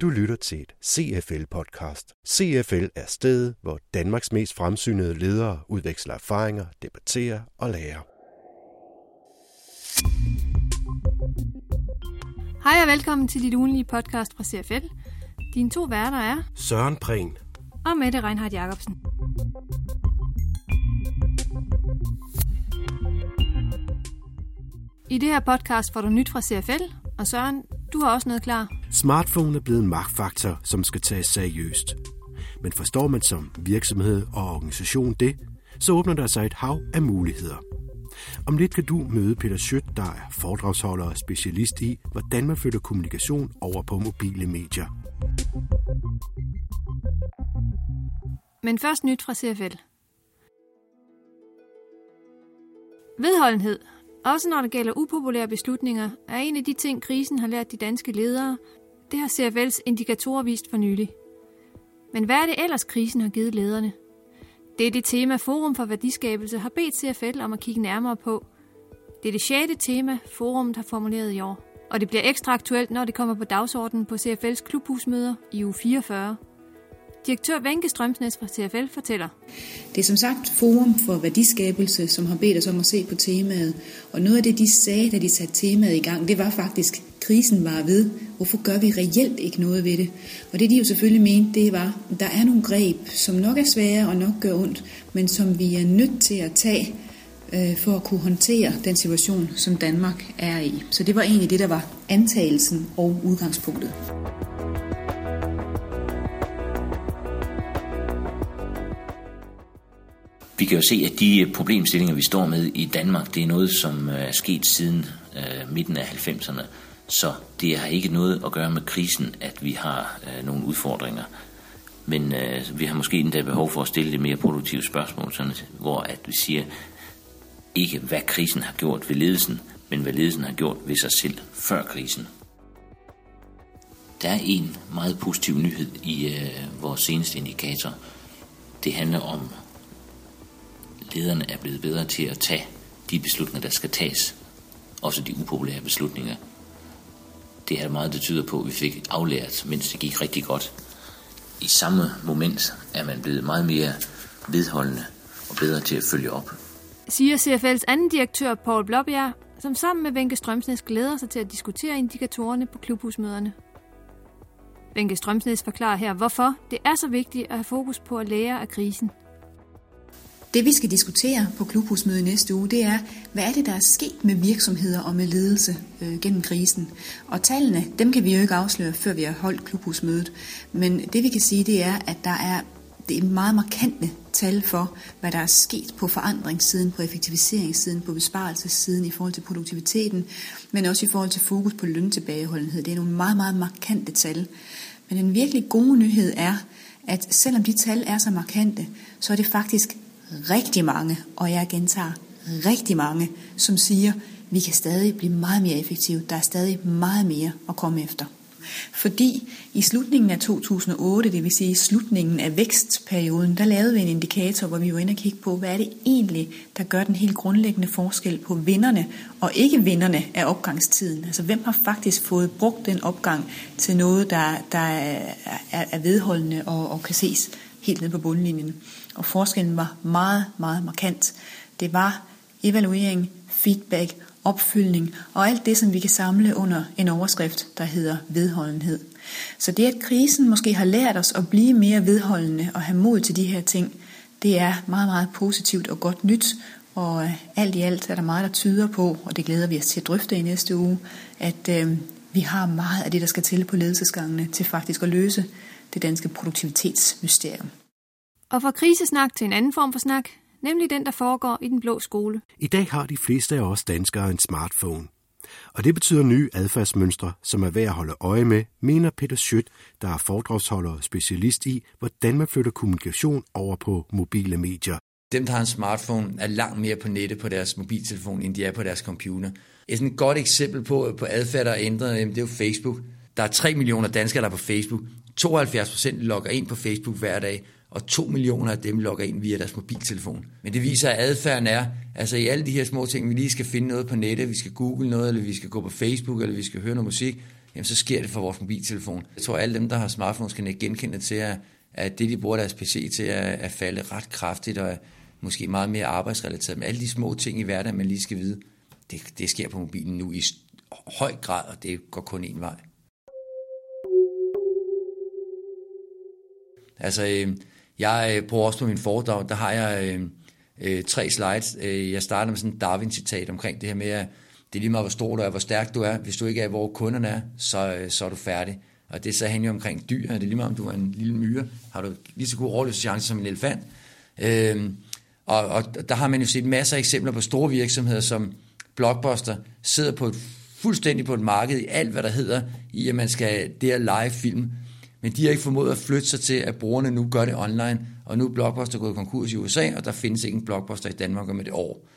Du lytter til et CFL-podcast. CFL er stedet, hvor Danmarks mest fremsynede ledere udveksler erfaringer, debatterer og lærer. Hej og velkommen til dit ugenlige podcast fra CFL. Dine to værter er Søren Prehn. og Mette Reinhardt Jacobsen. I det her podcast får du nyt fra CFL, og Søren, du har også noget klar. Smartphone er blevet en magtfaktor, som skal tages seriøst. Men forstår man som virksomhed og organisation det, så åbner der sig et hav af muligheder. Om lidt kan du møde Peter Schødt, der er foredragsholder og specialist i, hvordan man flytter kommunikation over på mobile medier. Men først nyt fra CFL. Vedholdenhed, også når det gælder upopulære beslutninger, er en af de ting, krisen har lært de danske ledere. Det har CFL's indikatorer vist for nylig. Men hvad er det ellers, krisen har givet lederne? Det er det tema Forum for Værdiskabelse har bedt CFL om at kigge nærmere på. Det er det sjette tema, forummet har formuleret i år. Og det bliver ekstra aktuelt, når det kommer på dagsordenen på CFL's klubhusmøder i uge 44. Direktør Venke Strømsnes fra TFL fortæller. Det er som sagt Forum for Værdiskabelse, som har bedt os om at se på temaet. Og noget af det, de sagde, da de satte temaet i gang, det var faktisk, krisen var ved. Hvorfor gør vi reelt ikke noget ved det? Og det de jo selvfølgelig mente, det var, at der er nogle greb, som nok er svære og nok gør ondt, men som vi er nødt til at tage øh, for at kunne håndtere den situation, som Danmark er i. Så det var egentlig det, der var antagelsen og udgangspunktet. Vi kan jo se, at de øh, problemstillinger, vi står med i Danmark, det er noget, som øh, er sket siden øh, midten af 90'erne. Så det har ikke noget at gøre med krisen, at vi har øh, nogle udfordringer. Men øh, vi har måske endda behov for at stille det mere produktive spørgsmål, sådan, hvor at vi siger ikke, hvad krisen har gjort ved ledelsen, men hvad ledelsen har gjort ved sig selv før krisen. Der er en meget positiv nyhed i øh, vores seneste indikator. Det handler om lederne er blevet bedre til at tage de beslutninger, der skal tages. Også de upopulære beslutninger. Det er meget, det tyder på, at vi fik aflært, mens det gik rigtig godt. I samme moment er man blevet meget mere vedholdende og bedre til at følge op. Siger CFL's anden direktør, Paul Blåbjerg, som sammen med Venke Strømsnes glæder sig til at diskutere indikatorerne på klubhusmøderne. Venke Strømsnes forklarer her, hvorfor det er så vigtigt at have fokus på at lære af krisen. Det vi skal diskutere på klubhusmødet næste uge, det er, hvad er det, der er sket med virksomheder og med ledelse øh, gennem krisen. Og tallene, dem kan vi jo ikke afsløre, før vi har holdt klubhusmødet. Men det vi kan sige, det er, at der er det er meget markante tal for, hvad der er sket på forandringssiden, på effektiviseringssiden, på besparelsessiden i forhold til produktiviteten, men også i forhold til fokus på løntilbageholdenhed. Det er nogle meget, meget markante tal. Men den virkelig gode nyhed er, at selvom de tal er så markante, så er det faktisk rigtig mange, og jeg gentager rigtig mange, som siger, vi kan stadig blive meget mere effektive. Der er stadig meget mere at komme efter. Fordi i slutningen af 2008, det vil sige i slutningen af vækstperioden, der lavede vi en indikator, hvor vi var inde og kigge på, hvad er det egentlig, der gør den helt grundlæggende forskel på vinderne og ikke vinderne af opgangstiden. Altså hvem har faktisk fået brugt den opgang til noget, der, der er, er vedholdende og, og kan ses helt ned på bundlinjen. Og forskellen var meget, meget markant. Det var evaluering, feedback, opfyldning og alt det, som vi kan samle under en overskrift, der hedder vedholdenhed. Så det, at krisen måske har lært os at blive mere vedholdende og have mod til de her ting, det er meget, meget positivt og godt nyt. Og øh, alt i alt er der meget, der tyder på, og det glæder vi os til at drøfte i næste uge, at øh, vi har meget af det, der skal til på ledelsesgangene til faktisk at løse det danske produktivitetsmysterium. Og fra krisesnak til en anden form for snak, nemlig den, der foregår i den blå skole. I dag har de fleste af os danskere en smartphone. Og det betyder nye adfærdsmønstre, som er værd at holde øje med, mener Peter Schødt, der er foredragsholder og specialist i, hvordan man flytter kommunikation over på mobile medier. Dem, der har en smartphone, er langt mere på nettet på deres mobiltelefon, end de er på deres computer. Et sådan godt eksempel på, på adfærd, der er ændret, det er jo Facebook. Der er 3 millioner danskere, der er på Facebook. 72 procent logger ind på Facebook hver dag, og 2 millioner af dem logger ind via deres mobiltelefon. Men det viser, at adfærden er, altså i alle de her små ting, vi lige skal finde noget på nettet, vi skal google noget, eller vi skal gå på Facebook, eller vi skal høre noget musik, jamen så sker det for vores mobiltelefon. Jeg tror, at alle dem, der har smartphones, kan ikke genkende til, at, at det, de bruger deres PC til, er at falde ret kraftigt og er måske meget mere arbejdsrelateret. Men alle de små ting i hverdagen, man lige skal vide, det, det sker på mobilen nu i høj grad, og det går kun en vej. Altså, øh, jeg øh, bruger også på min foredrag, der har jeg øh, øh tre slides. Øh, jeg starter med sådan et Darwin-citat omkring det her med, at det er lige meget, hvor stor du er, hvor stærk du er. Hvis du ikke er, hvor kunderne er, så, øh, så er du færdig. Og det så handler jo omkring dyr. Det er lige meget, om du er en lille myre, har du lige så god overlevelseschance som en elefant. Øh, og, og der har man jo set masser af eksempler på store virksomheder, som Blockbuster sidder på et, fuldstændig på et marked i alt, hvad der hedder, i at man skal det at lege film. Men de har ikke formået at flytte sig til, at brugerne nu gør det online, og nu er Blockbuster gået konkurs i USA, og der findes ikke en Blockbuster i Danmark om et år.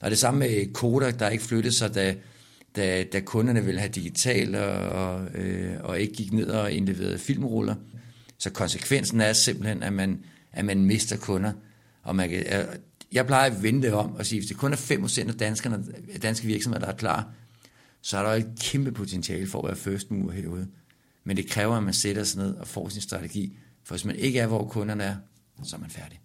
Og det samme med Kodak, der ikke flyttede sig, da, da, da kunderne ville have digital og, og, øh, og ikke gik ned og indleverede filmruller. Så konsekvensen er simpelthen, at man, at man mister kunder. Og man kan, øh, jeg plejer at vente om og sige, hvis det kun er 5% af danskerne, danske virksomheder, der er klar, så er der et kæmpe potentiale for at være first mover herude. Men det kræver, at man sætter sig ned og får sin strategi. For hvis man ikke er, hvor kunderne er, så er man færdig.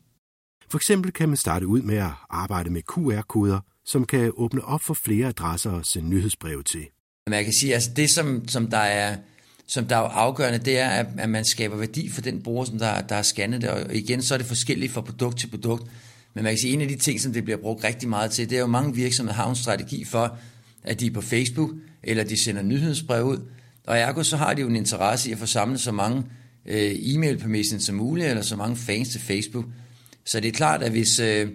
For eksempel kan man starte ud med at arbejde med QR-koder, som kan åbne op for flere adresser og sende nyhedsbreve til. Man kan sige, at altså det, som, som der er som der er afgørende, det er, at, man skaber værdi for den bruger, som der, der er scannet det. Og igen, så er det forskelligt fra produkt til produkt. Men man kan sige, at en af de ting, som det bliver brugt rigtig meget til, det er jo mange virksomheder har en strategi for, at de er på Facebook, eller de sender nyhedsbrev ud. Og ergo så har de jo en interesse i at få samlet så mange øh, e-mail permissions som muligt, eller så mange fans til Facebook. Så det er klart, at hvis øh,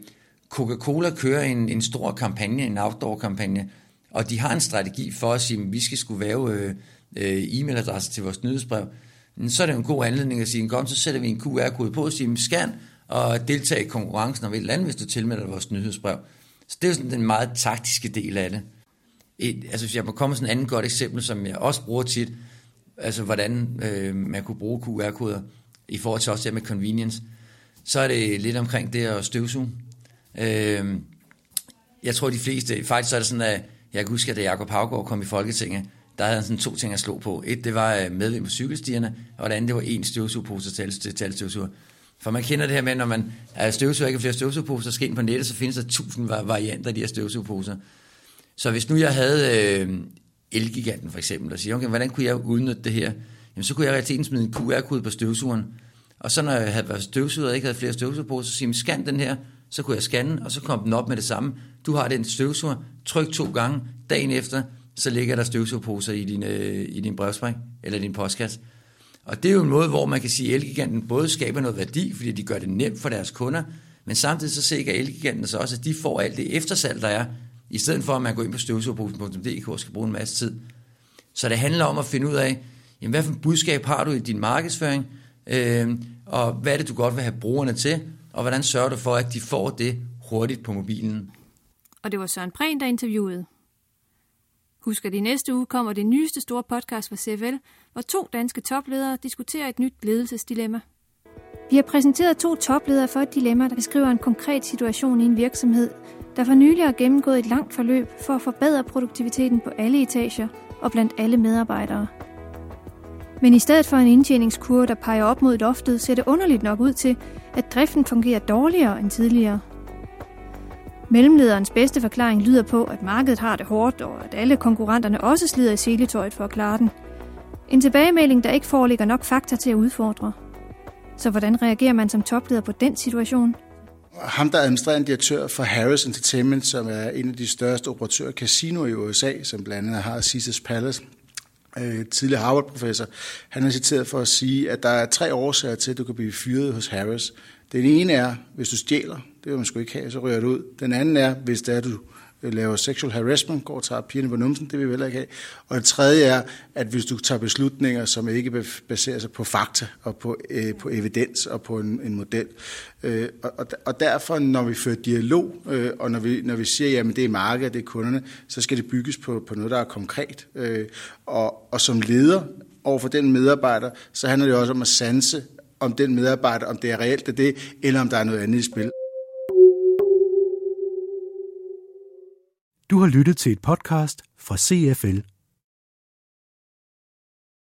Coca-Cola kører en, en stor kampagne, en outdoor-kampagne, og de har en strategi for at sige, at vi skal skulle være øh, øh, e-mailadresse til vores nyhedsbrev, så er det en god anledning at sige, kom, så sætter vi en QR-kode på og siger, scan og deltage i konkurrencen om et eller andet, hvis du tilmelder vores nyhedsbrev. Så det er jo sådan den meget taktiske del af det. Et, altså hvis jeg må komme sådan et andet godt eksempel, som jeg også bruger tit, altså hvordan øh, man kunne bruge QR-koder i forhold til også det med convenience, så er det lidt omkring det at støvsuge. Øh, jeg tror de fleste, faktisk så er det sådan, at jeg kan huske, at da Jacob Havgaard kom i Folketinget, der havde han sådan to ting at slå på. Et, det var øh, medvind på cykelstierne, og det andet, det var en støvsugepose til, talstøvsuger. støvsuger. For man kender det her med, når man er støvsuger, ikke flere støvsugerposer, skal ind på nettet, så findes der tusind varianter af de her støvsugerposer. Så hvis nu jeg havde øh, Elgiganten for eksempel, og siger, okay, hvordan kunne jeg udnytte det her? Jamen, så kunne jeg i realiteten smide en QR-kode på støvsugeren. Og så når jeg havde været støvsuger og ikke havde flere støvsugerposer, så siger jeg, scan den her, så kunne jeg scanne, og så kom den op med det samme. Du har den støvsuger, tryk to gange, dagen efter, så ligger der støvsugerposer i din, øh, i din brevspring, eller din postkasse. Og det er jo en måde, hvor man kan sige, at Elgiganten både skaber noget værdi, fordi de gør det nemt for deres kunder, men samtidig så sikrer Elgiganten så også, at de får alt det eftersalg, der er, i stedet for at man går ind på støvsugerposen.dk og skal bruge en masse tid. Så det handler om at finde ud af, jamen, hvad for et budskab har du i din markedsføring, øh, og hvad er det, du godt vil have brugerne til, og hvordan sørger du for, at de får det hurtigt på mobilen. Og det var Søren Prehn, der interviewede. Husk, at i næste uge kommer det nyeste store podcast fra CFL, hvor to danske topledere diskuterer et nyt ledelsesdilemma. Vi har præsenteret to topledere for et dilemma, der beskriver en konkret situation i en virksomhed, der for nylig har gennemgået et langt forløb for at forbedre produktiviteten på alle etager og blandt alle medarbejdere. Men i stedet for en indtjeningskurve, der peger op mod loftet, ser det underligt nok ud til, at driften fungerer dårligere end tidligere. Mellemlederens bedste forklaring lyder på, at markedet har det hårdt, og at alle konkurrenterne også slider i seletøjet for at klare den. En tilbagemelding, der ikke foreligger nok fakta til at udfordre. Så hvordan reagerer man som topleder på den situation? Ham, der er administrerende direktør for Harris Entertainment, som er en af de største operatører af casinoer i USA, som blandt andet har Caesars Palace, øh, tidligere Harvard-professor, han er citeret for at sige, at der er tre årsager til, at du kan blive fyret hos Harris. Den ene er, hvis du stjæler, det vil man sgu ikke have, så ryger du ud. Den anden er, hvis det er, du øh, laver sexual harassment, går og tager pigerne på numsen, det vil vi heller ikke have. Og det tredje er, at hvis du tager beslutninger, som ikke baserer sig på fakta og på, øh, på evidens og på en, en model. Øh, og, og derfor, når vi fører dialog, øh, og når vi, når vi siger, at det er markedet, det er kunderne, så skal det bygges på, på noget, der er konkret. Øh, og, og som leder over for den medarbejder, så handler det også om at sanse, om den medarbejder, om det er reelt det, det, eller om der er noget andet i spil. Du har lyttet til et podcast fra CFL